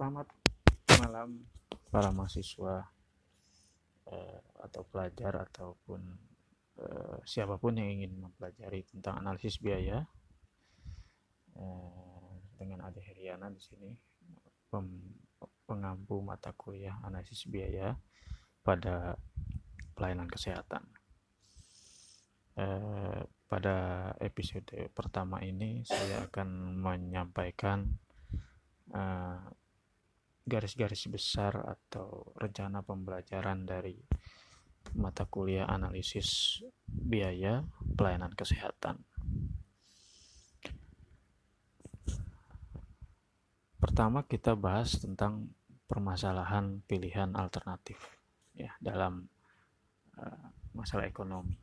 Selamat malam para mahasiswa eh, atau pelajar ataupun eh, siapa pun yang ingin mempelajari tentang analisis biaya eh, dengan Ade Heriana di sini pem, pengampu mata kuliah analisis biaya pada pelayanan kesehatan. Eh, pada episode pertama ini saya akan menyampaikan eh, garis-garis besar atau rencana pembelajaran dari mata kuliah analisis biaya pelayanan kesehatan. Pertama kita bahas tentang permasalahan pilihan alternatif ya dalam uh, masalah ekonomi.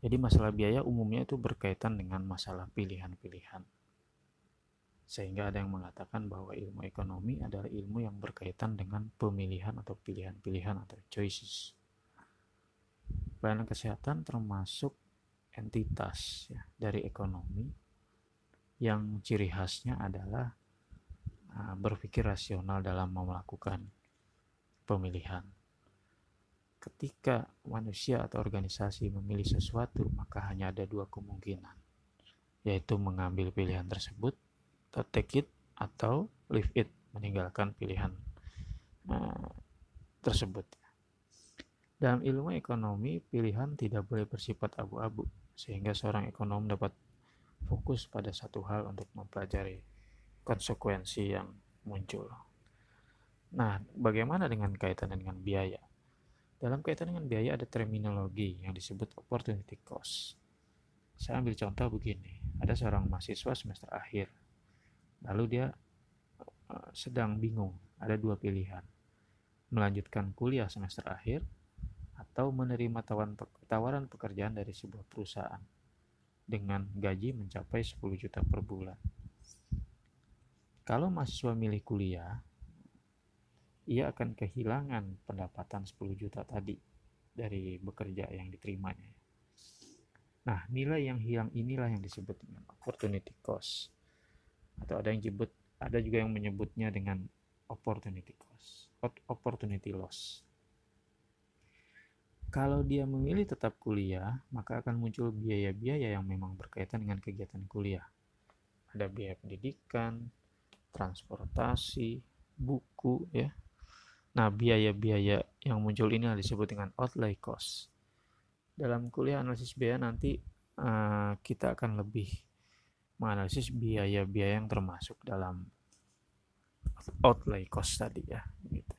Jadi masalah biaya umumnya itu berkaitan dengan masalah pilihan-pilihan sehingga ada yang mengatakan bahwa ilmu ekonomi adalah ilmu yang berkaitan dengan pemilihan atau pilihan-pilihan atau choices. Pelayanan kesehatan termasuk entitas ya, dari ekonomi yang ciri khasnya adalah uh, berpikir rasional dalam melakukan pemilihan. Ketika manusia atau organisasi memilih sesuatu, maka hanya ada dua kemungkinan, yaitu mengambil pilihan tersebut atau take it atau leave it meninggalkan pilihan uh, tersebut. Dalam ilmu ekonomi pilihan tidak boleh bersifat abu-abu sehingga seorang ekonom dapat fokus pada satu hal untuk mempelajari konsekuensi yang muncul. Nah bagaimana dengan kaitan dengan biaya? Dalam kaitan dengan biaya ada terminologi yang disebut opportunity cost. Saya ambil contoh begini. Ada seorang mahasiswa semester akhir Lalu dia uh, sedang bingung, ada dua pilihan. Melanjutkan kuliah semester akhir atau menerima tawaran pekerjaan dari sebuah perusahaan dengan gaji mencapai 10 juta per bulan. Kalau mahasiswa milih kuliah, ia akan kehilangan pendapatan 10 juta tadi dari bekerja yang diterimanya. Nah, nilai yang hilang inilah yang disebut dengan opportunity cost atau ada yang disebut ada juga yang menyebutnya dengan opportunity cost opportunity loss. Kalau dia memilih tetap kuliah maka akan muncul biaya-biaya yang memang berkaitan dengan kegiatan kuliah. Ada biaya pendidikan transportasi buku ya. Nah biaya-biaya yang muncul ini disebut dengan outlay cost. Dalam kuliah analisis biaya nanti uh, kita akan lebih menganalisis biaya-biaya yang termasuk dalam outlay cost tadi ya gitu.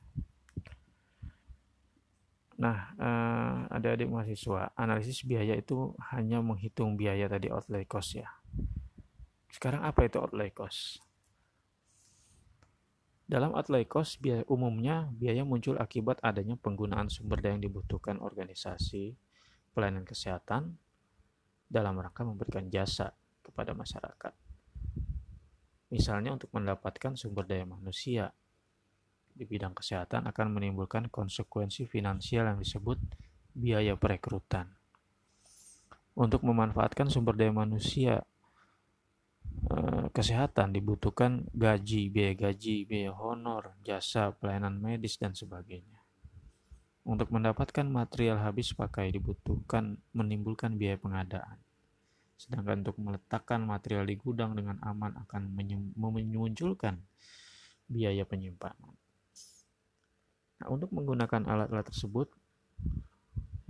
Nah, eh, ada adik mahasiswa, analisis biaya itu hanya menghitung biaya tadi outlay cost ya. Sekarang apa itu outlay cost? Dalam outlay cost, biaya, umumnya biaya muncul akibat adanya penggunaan sumber daya yang dibutuhkan organisasi pelayanan kesehatan dalam rangka memberikan jasa kepada masyarakat. Misalnya untuk mendapatkan sumber daya manusia di bidang kesehatan akan menimbulkan konsekuensi finansial yang disebut biaya perekrutan. Untuk memanfaatkan sumber daya manusia eh, kesehatan dibutuhkan gaji, biaya gaji, biaya honor, jasa, pelayanan medis, dan sebagainya. Untuk mendapatkan material habis pakai dibutuhkan menimbulkan biaya pengadaan. Sedangkan untuk meletakkan material di gudang dengan aman akan memunculkan biaya penyimpanan. Nah, untuk menggunakan alat-alat tersebut,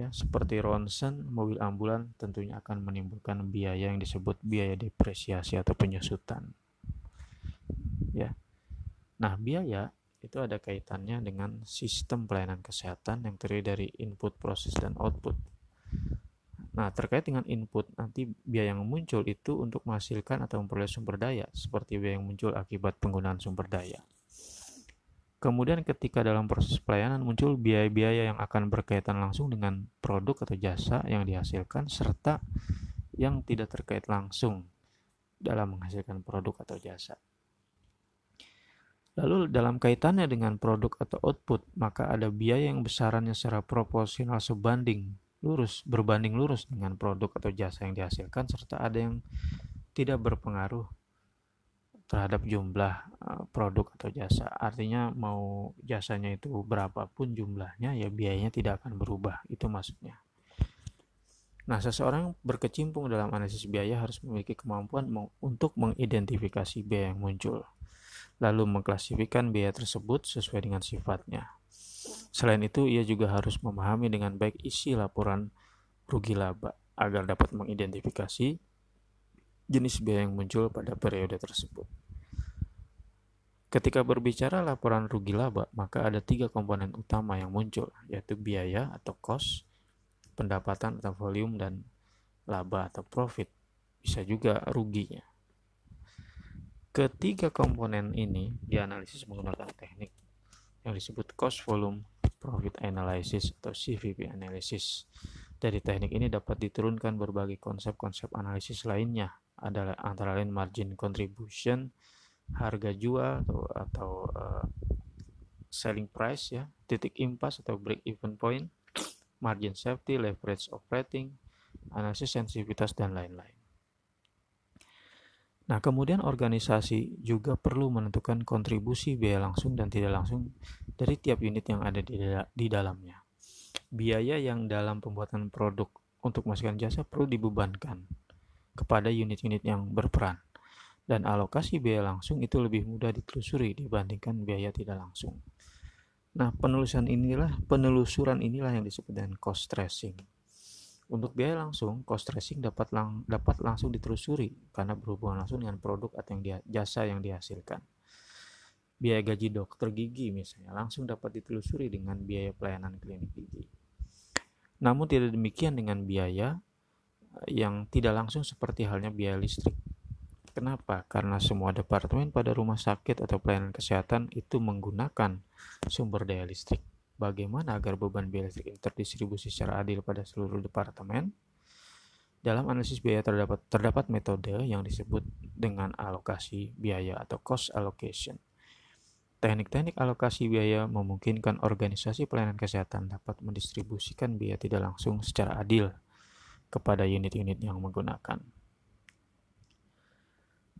ya seperti ronsen, mobil ambulan tentunya akan menimbulkan biaya yang disebut biaya depresiasi atau penyusutan. Ya. Nah, biaya itu ada kaitannya dengan sistem pelayanan kesehatan yang terdiri dari input, proses, dan output. Nah, terkait dengan input, nanti biaya yang muncul itu untuk menghasilkan atau memperoleh sumber daya, seperti biaya yang muncul akibat penggunaan sumber daya. Kemudian ketika dalam proses pelayanan muncul biaya-biaya yang akan berkaitan langsung dengan produk atau jasa yang dihasilkan, serta yang tidak terkait langsung dalam menghasilkan produk atau jasa. Lalu dalam kaitannya dengan produk atau output, maka ada biaya yang besarannya secara proporsional sebanding lurus berbanding lurus dengan produk atau jasa yang dihasilkan serta ada yang tidak berpengaruh terhadap jumlah uh, produk atau jasa. Artinya mau jasanya itu berapapun jumlahnya ya biayanya tidak akan berubah. Itu maksudnya. Nah, seseorang berkecimpung dalam analisis biaya harus memiliki kemampuan untuk mengidentifikasi biaya yang muncul, lalu mengklasifikasikan biaya tersebut sesuai dengan sifatnya. Selain itu, ia juga harus memahami dengan baik isi laporan rugi laba agar dapat mengidentifikasi jenis biaya yang muncul pada periode tersebut. Ketika berbicara laporan rugi laba, maka ada tiga komponen utama yang muncul, yaitu biaya atau cost, pendapatan atau volume, dan laba atau profit. Bisa juga ruginya. Ketiga komponen ini dianalisis menggunakan teknik yang disebut cost volume profit analysis atau CVP analysis. Dari teknik ini dapat diturunkan berbagai konsep-konsep analisis lainnya, adalah antara lain margin contribution, harga jual atau atau uh, selling price ya, titik impas atau break even point, margin safety, leverage operating, analisis sensitivitas dan lain-lain. Nah, kemudian organisasi juga perlu menentukan kontribusi biaya langsung dan tidak langsung dari tiap unit yang ada di, di dalamnya. Biaya yang dalam pembuatan produk untuk masukan jasa perlu dibebankan kepada unit-unit yang berperan dan alokasi biaya langsung itu lebih mudah ditelusuri dibandingkan biaya tidak langsung. Nah, penelusuran inilah penelusuran inilah yang disebut dengan cost tracing. Untuk biaya langsung, cost tracing dapat lang dapat langsung ditelusuri karena berhubungan langsung dengan produk atau yang dia, jasa yang dihasilkan. Biaya gaji dokter gigi misalnya langsung dapat ditelusuri dengan biaya pelayanan klinik gigi. Namun tidak demikian dengan biaya yang tidak langsung seperti halnya biaya listrik Kenapa? Karena semua departemen pada rumah sakit atau pelayanan kesehatan itu menggunakan sumber daya listrik. Bagaimana agar beban biaya listrik terdistribusi secara adil pada seluruh departemen? Dalam analisis biaya terdapat terdapat metode yang disebut dengan alokasi biaya atau cost allocation. Teknik-teknik alokasi biaya memungkinkan organisasi pelayanan kesehatan dapat mendistribusikan biaya tidak langsung secara adil kepada unit-unit yang menggunakan.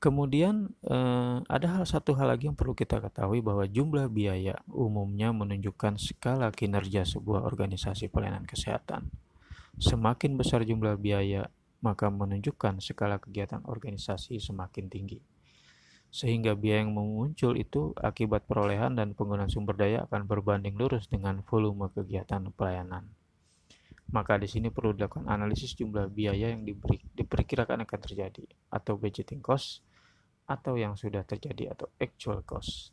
Kemudian eh, ada hal satu hal lagi yang perlu kita ketahui bahwa jumlah biaya umumnya menunjukkan skala kinerja sebuah organisasi pelayanan kesehatan. Semakin besar jumlah biaya, maka menunjukkan skala kegiatan organisasi semakin tinggi. Sehingga biaya yang muncul itu akibat perolehan dan penggunaan sumber daya akan berbanding lurus dengan volume kegiatan pelayanan. Maka di sini perlu dilakukan analisis jumlah biaya yang diperkirakan akan terjadi atau budgeting cost atau yang sudah terjadi atau actual cost.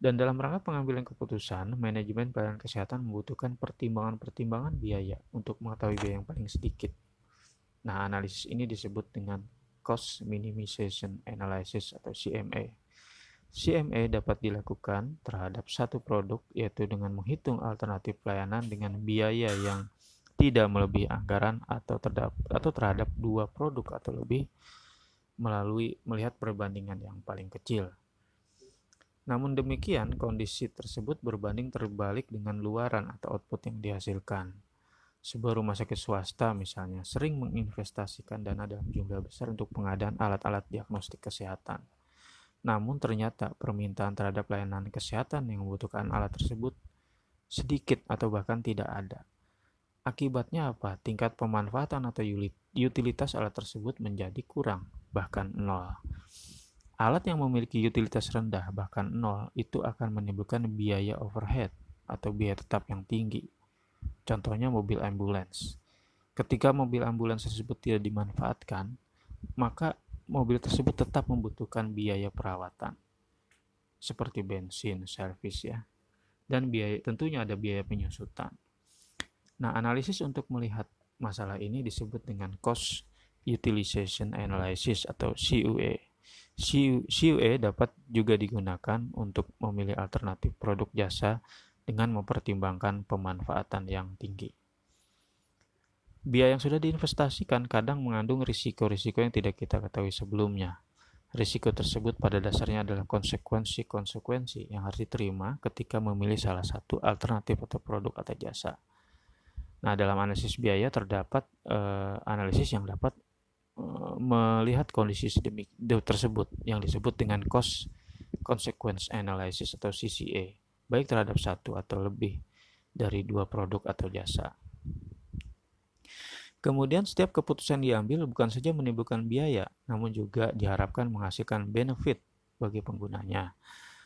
Dan dalam rangka pengambilan keputusan, manajemen pelayanan kesehatan membutuhkan pertimbangan-pertimbangan biaya untuk mengetahui biaya yang paling sedikit. Nah, analisis ini disebut dengan Cost Minimization Analysis atau CMA. CMA dapat dilakukan terhadap satu produk, yaitu dengan menghitung alternatif pelayanan dengan biaya yang tidak melebihi anggaran atau terhadap, atau terhadap dua produk atau lebih melalui melihat perbandingan yang paling kecil. Namun demikian, kondisi tersebut berbanding terbalik dengan luaran atau output yang dihasilkan. Sebuah rumah sakit swasta misalnya sering menginvestasikan dana dalam jumlah besar untuk pengadaan alat-alat diagnostik kesehatan. Namun ternyata permintaan terhadap layanan kesehatan yang membutuhkan alat tersebut sedikit atau bahkan tidak ada. Akibatnya apa? Tingkat pemanfaatan atau utilitas alat tersebut menjadi kurang bahkan nol. Alat yang memiliki utilitas rendah, bahkan nol, itu akan menimbulkan biaya overhead atau biaya tetap yang tinggi. Contohnya mobil ambulans. Ketika mobil ambulans tersebut tidak dimanfaatkan, maka mobil tersebut tetap membutuhkan biaya perawatan. Seperti bensin, servis ya. Dan biaya tentunya ada biaya penyusutan. Nah, analisis untuk melihat masalah ini disebut dengan cost Utilization Analysis atau CUA. CUA dapat juga digunakan untuk memilih alternatif produk jasa dengan mempertimbangkan pemanfaatan yang tinggi. Biaya yang sudah diinvestasikan kadang mengandung risiko-risiko yang tidak kita ketahui sebelumnya. Risiko tersebut pada dasarnya adalah konsekuensi-konsekuensi yang harus diterima ketika memilih salah satu alternatif atau produk atau jasa. Nah, dalam analisis biaya terdapat eh, analisis yang dapat melihat kondisi sedemik tersebut yang disebut dengan cost consequence analysis atau CCA, baik terhadap satu atau lebih dari dua produk atau jasa. Kemudian setiap keputusan diambil bukan saja menimbulkan biaya, namun juga diharapkan menghasilkan benefit bagi penggunanya.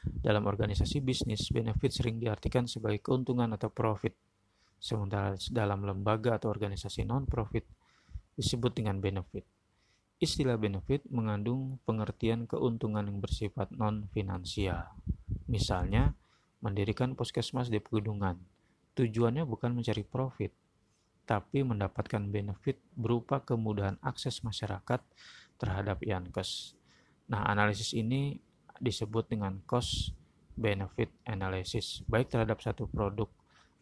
Dalam organisasi bisnis, benefit sering diartikan sebagai keuntungan atau profit. Sementara dalam lembaga atau organisasi non-profit disebut dengan benefit. Istilah benefit mengandung pengertian keuntungan yang bersifat non-finansial. Misalnya, mendirikan puskesmas di pegunungan. Tujuannya bukan mencari profit, tapi mendapatkan benefit berupa kemudahan akses masyarakat terhadap Yankes. Nah, analisis ini disebut dengan cost benefit analysis, baik terhadap satu produk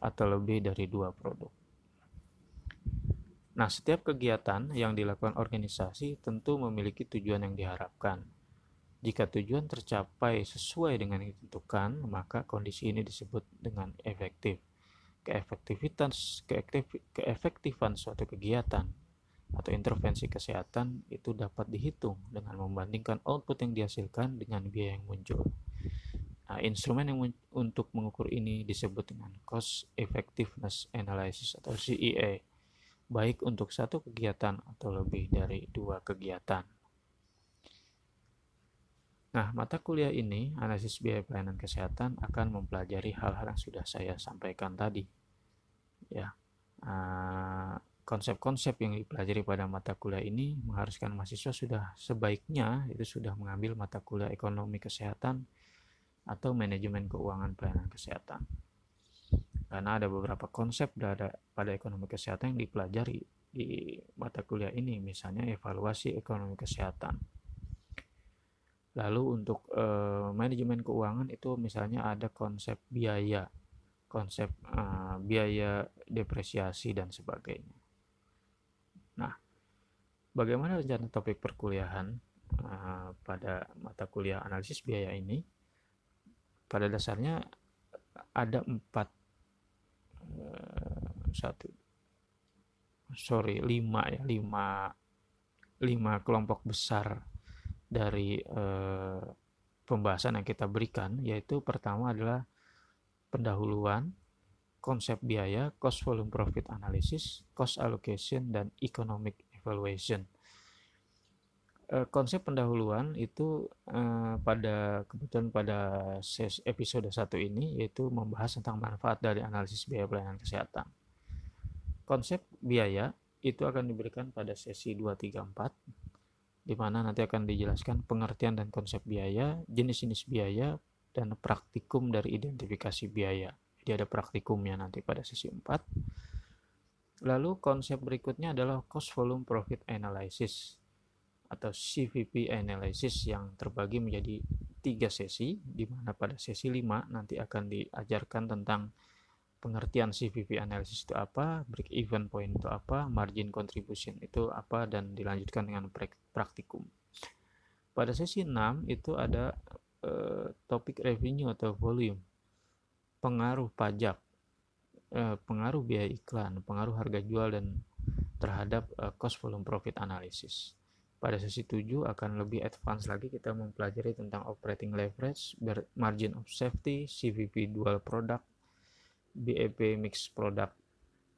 atau lebih dari dua produk. Nah, setiap kegiatan yang dilakukan organisasi tentu memiliki tujuan yang diharapkan. Jika tujuan tercapai sesuai dengan yang ditentukan, maka kondisi ini disebut dengan efektif keefektifan keefektifan suatu kegiatan atau intervensi kesehatan itu dapat dihitung dengan membandingkan output yang dihasilkan dengan biaya yang muncul. Nah, instrumen yang untuk mengukur ini disebut dengan Cost Effectiveness Analysis atau CEA, baik untuk satu kegiatan atau lebih dari dua kegiatan. Nah, mata kuliah ini, analisis biaya pelayanan kesehatan, akan mempelajari hal-hal yang sudah saya sampaikan tadi. Ya, uh, konsep-konsep yang dipelajari pada mata kuliah ini mengharuskan mahasiswa sudah sebaiknya itu sudah mengambil mata kuliah ekonomi kesehatan atau manajemen keuangan pelayanan kesehatan. Karena ada beberapa konsep pada ekonomi kesehatan yang dipelajari di mata kuliah ini, misalnya evaluasi ekonomi kesehatan Lalu untuk uh, manajemen keuangan itu misalnya ada konsep biaya, konsep uh, biaya depresiasi dan sebagainya. Nah, bagaimana rencana topik perkuliahan uh, pada mata kuliah analisis biaya ini? Pada dasarnya ada empat satu sorry lima ya lima lima kelompok besar dari eh, pembahasan yang kita berikan yaitu pertama adalah pendahuluan, konsep biaya, cost volume profit analysis, cost allocation dan economic evaluation. Eh, konsep pendahuluan itu eh, pada kebetulan pada episode satu ini yaitu membahas tentang manfaat dari analisis biaya pelayanan kesehatan. Konsep biaya itu akan diberikan pada sesi 2, 3, 4 di mana nanti akan dijelaskan pengertian dan konsep biaya, jenis-jenis biaya, dan praktikum dari identifikasi biaya. Jadi ada praktikumnya nanti pada sesi 4. Lalu konsep berikutnya adalah cost volume profit analysis atau CVP analysis yang terbagi menjadi tiga sesi, di mana pada sesi 5 nanti akan diajarkan tentang pengertian CVP analysis itu apa, break even point itu apa, margin contribution itu apa, dan dilanjutkan dengan praktikum. Pada sesi 6 itu ada uh, topik revenue atau volume, pengaruh pajak, uh, pengaruh biaya iklan, pengaruh harga jual dan terhadap uh, cost volume profit analysis. Pada sesi 7 akan lebih advance lagi kita mempelajari tentang operating leverage, margin of safety, CVP dual product, BEP mix product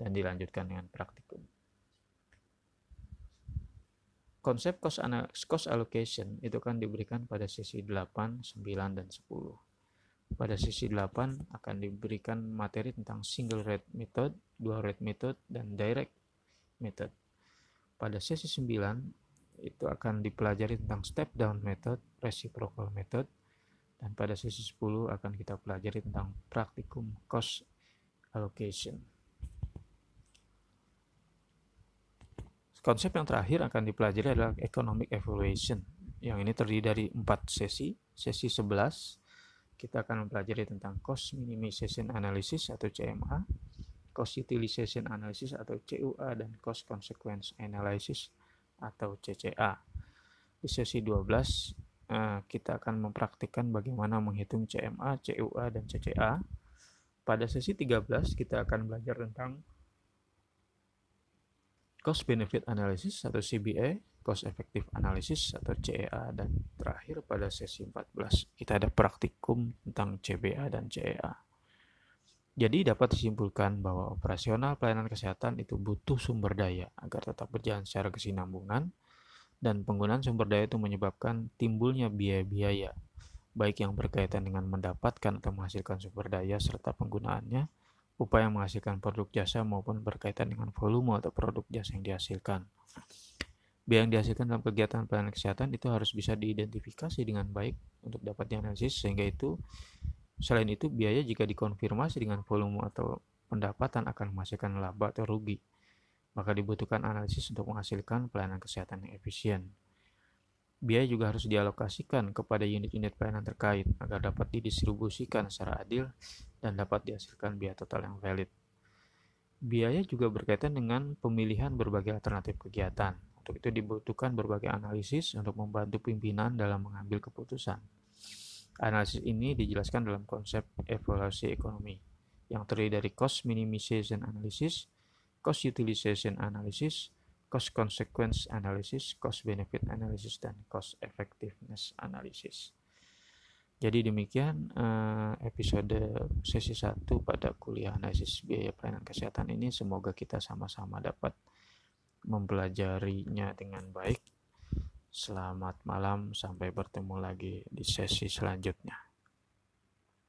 dan dilanjutkan dengan praktikum. Konsep cost, cost allocation itu kan diberikan pada sesi 8, 9, dan 10. Pada sesi 8 akan diberikan materi tentang single rate method, dual rate method, dan direct method. Pada sesi 9 itu akan dipelajari tentang step down method, reciprocal method, dan pada sesi 10 akan kita pelajari tentang praktikum cost allocation. Konsep yang terakhir akan dipelajari adalah economic evaluation. Yang ini terdiri dari empat sesi. Sesi 11 kita akan mempelajari tentang cost minimization analysis atau CMA, cost utilization analysis atau CUA dan cost consequence analysis atau CCA. Di sesi 12 eh, kita akan mempraktikkan bagaimana menghitung CMA, CUA dan CCA pada sesi 13 kita akan belajar tentang cost benefit analysis atau CBA cost effective analysis atau CEA dan terakhir pada sesi 14 kita ada praktikum tentang CBA dan CEA. Jadi dapat disimpulkan bahwa operasional pelayanan kesehatan itu butuh sumber daya agar tetap berjalan secara kesinambungan dan penggunaan sumber daya itu menyebabkan timbulnya biaya-biaya baik yang berkaitan dengan mendapatkan atau menghasilkan sumber daya serta penggunaannya, upaya menghasilkan produk jasa maupun berkaitan dengan volume atau produk jasa yang dihasilkan. Biaya yang dihasilkan dalam kegiatan pelayanan kesehatan itu harus bisa diidentifikasi dengan baik untuk dapat dianalisis sehingga itu Selain itu, biaya jika dikonfirmasi dengan volume atau pendapatan akan menghasilkan laba atau rugi, maka dibutuhkan analisis untuk menghasilkan pelayanan kesehatan yang efisien. Biaya juga harus dialokasikan kepada unit-unit pelayanan terkait agar dapat didistribusikan secara adil dan dapat dihasilkan biaya total yang valid. Biaya juga berkaitan dengan pemilihan berbagai alternatif kegiatan. Untuk itu dibutuhkan berbagai analisis untuk membantu pimpinan dalam mengambil keputusan. Analisis ini dijelaskan dalam konsep evaluasi ekonomi yang terdiri dari cost minimization analysis, cost utilization analysis, cost consequence analysis, cost benefit analysis, dan cost effectiveness analysis. Jadi demikian eh, episode sesi 1 pada kuliah analisis biaya pelayanan kesehatan ini. Semoga kita sama-sama dapat mempelajarinya dengan baik Selamat malam, sampai bertemu lagi di sesi selanjutnya.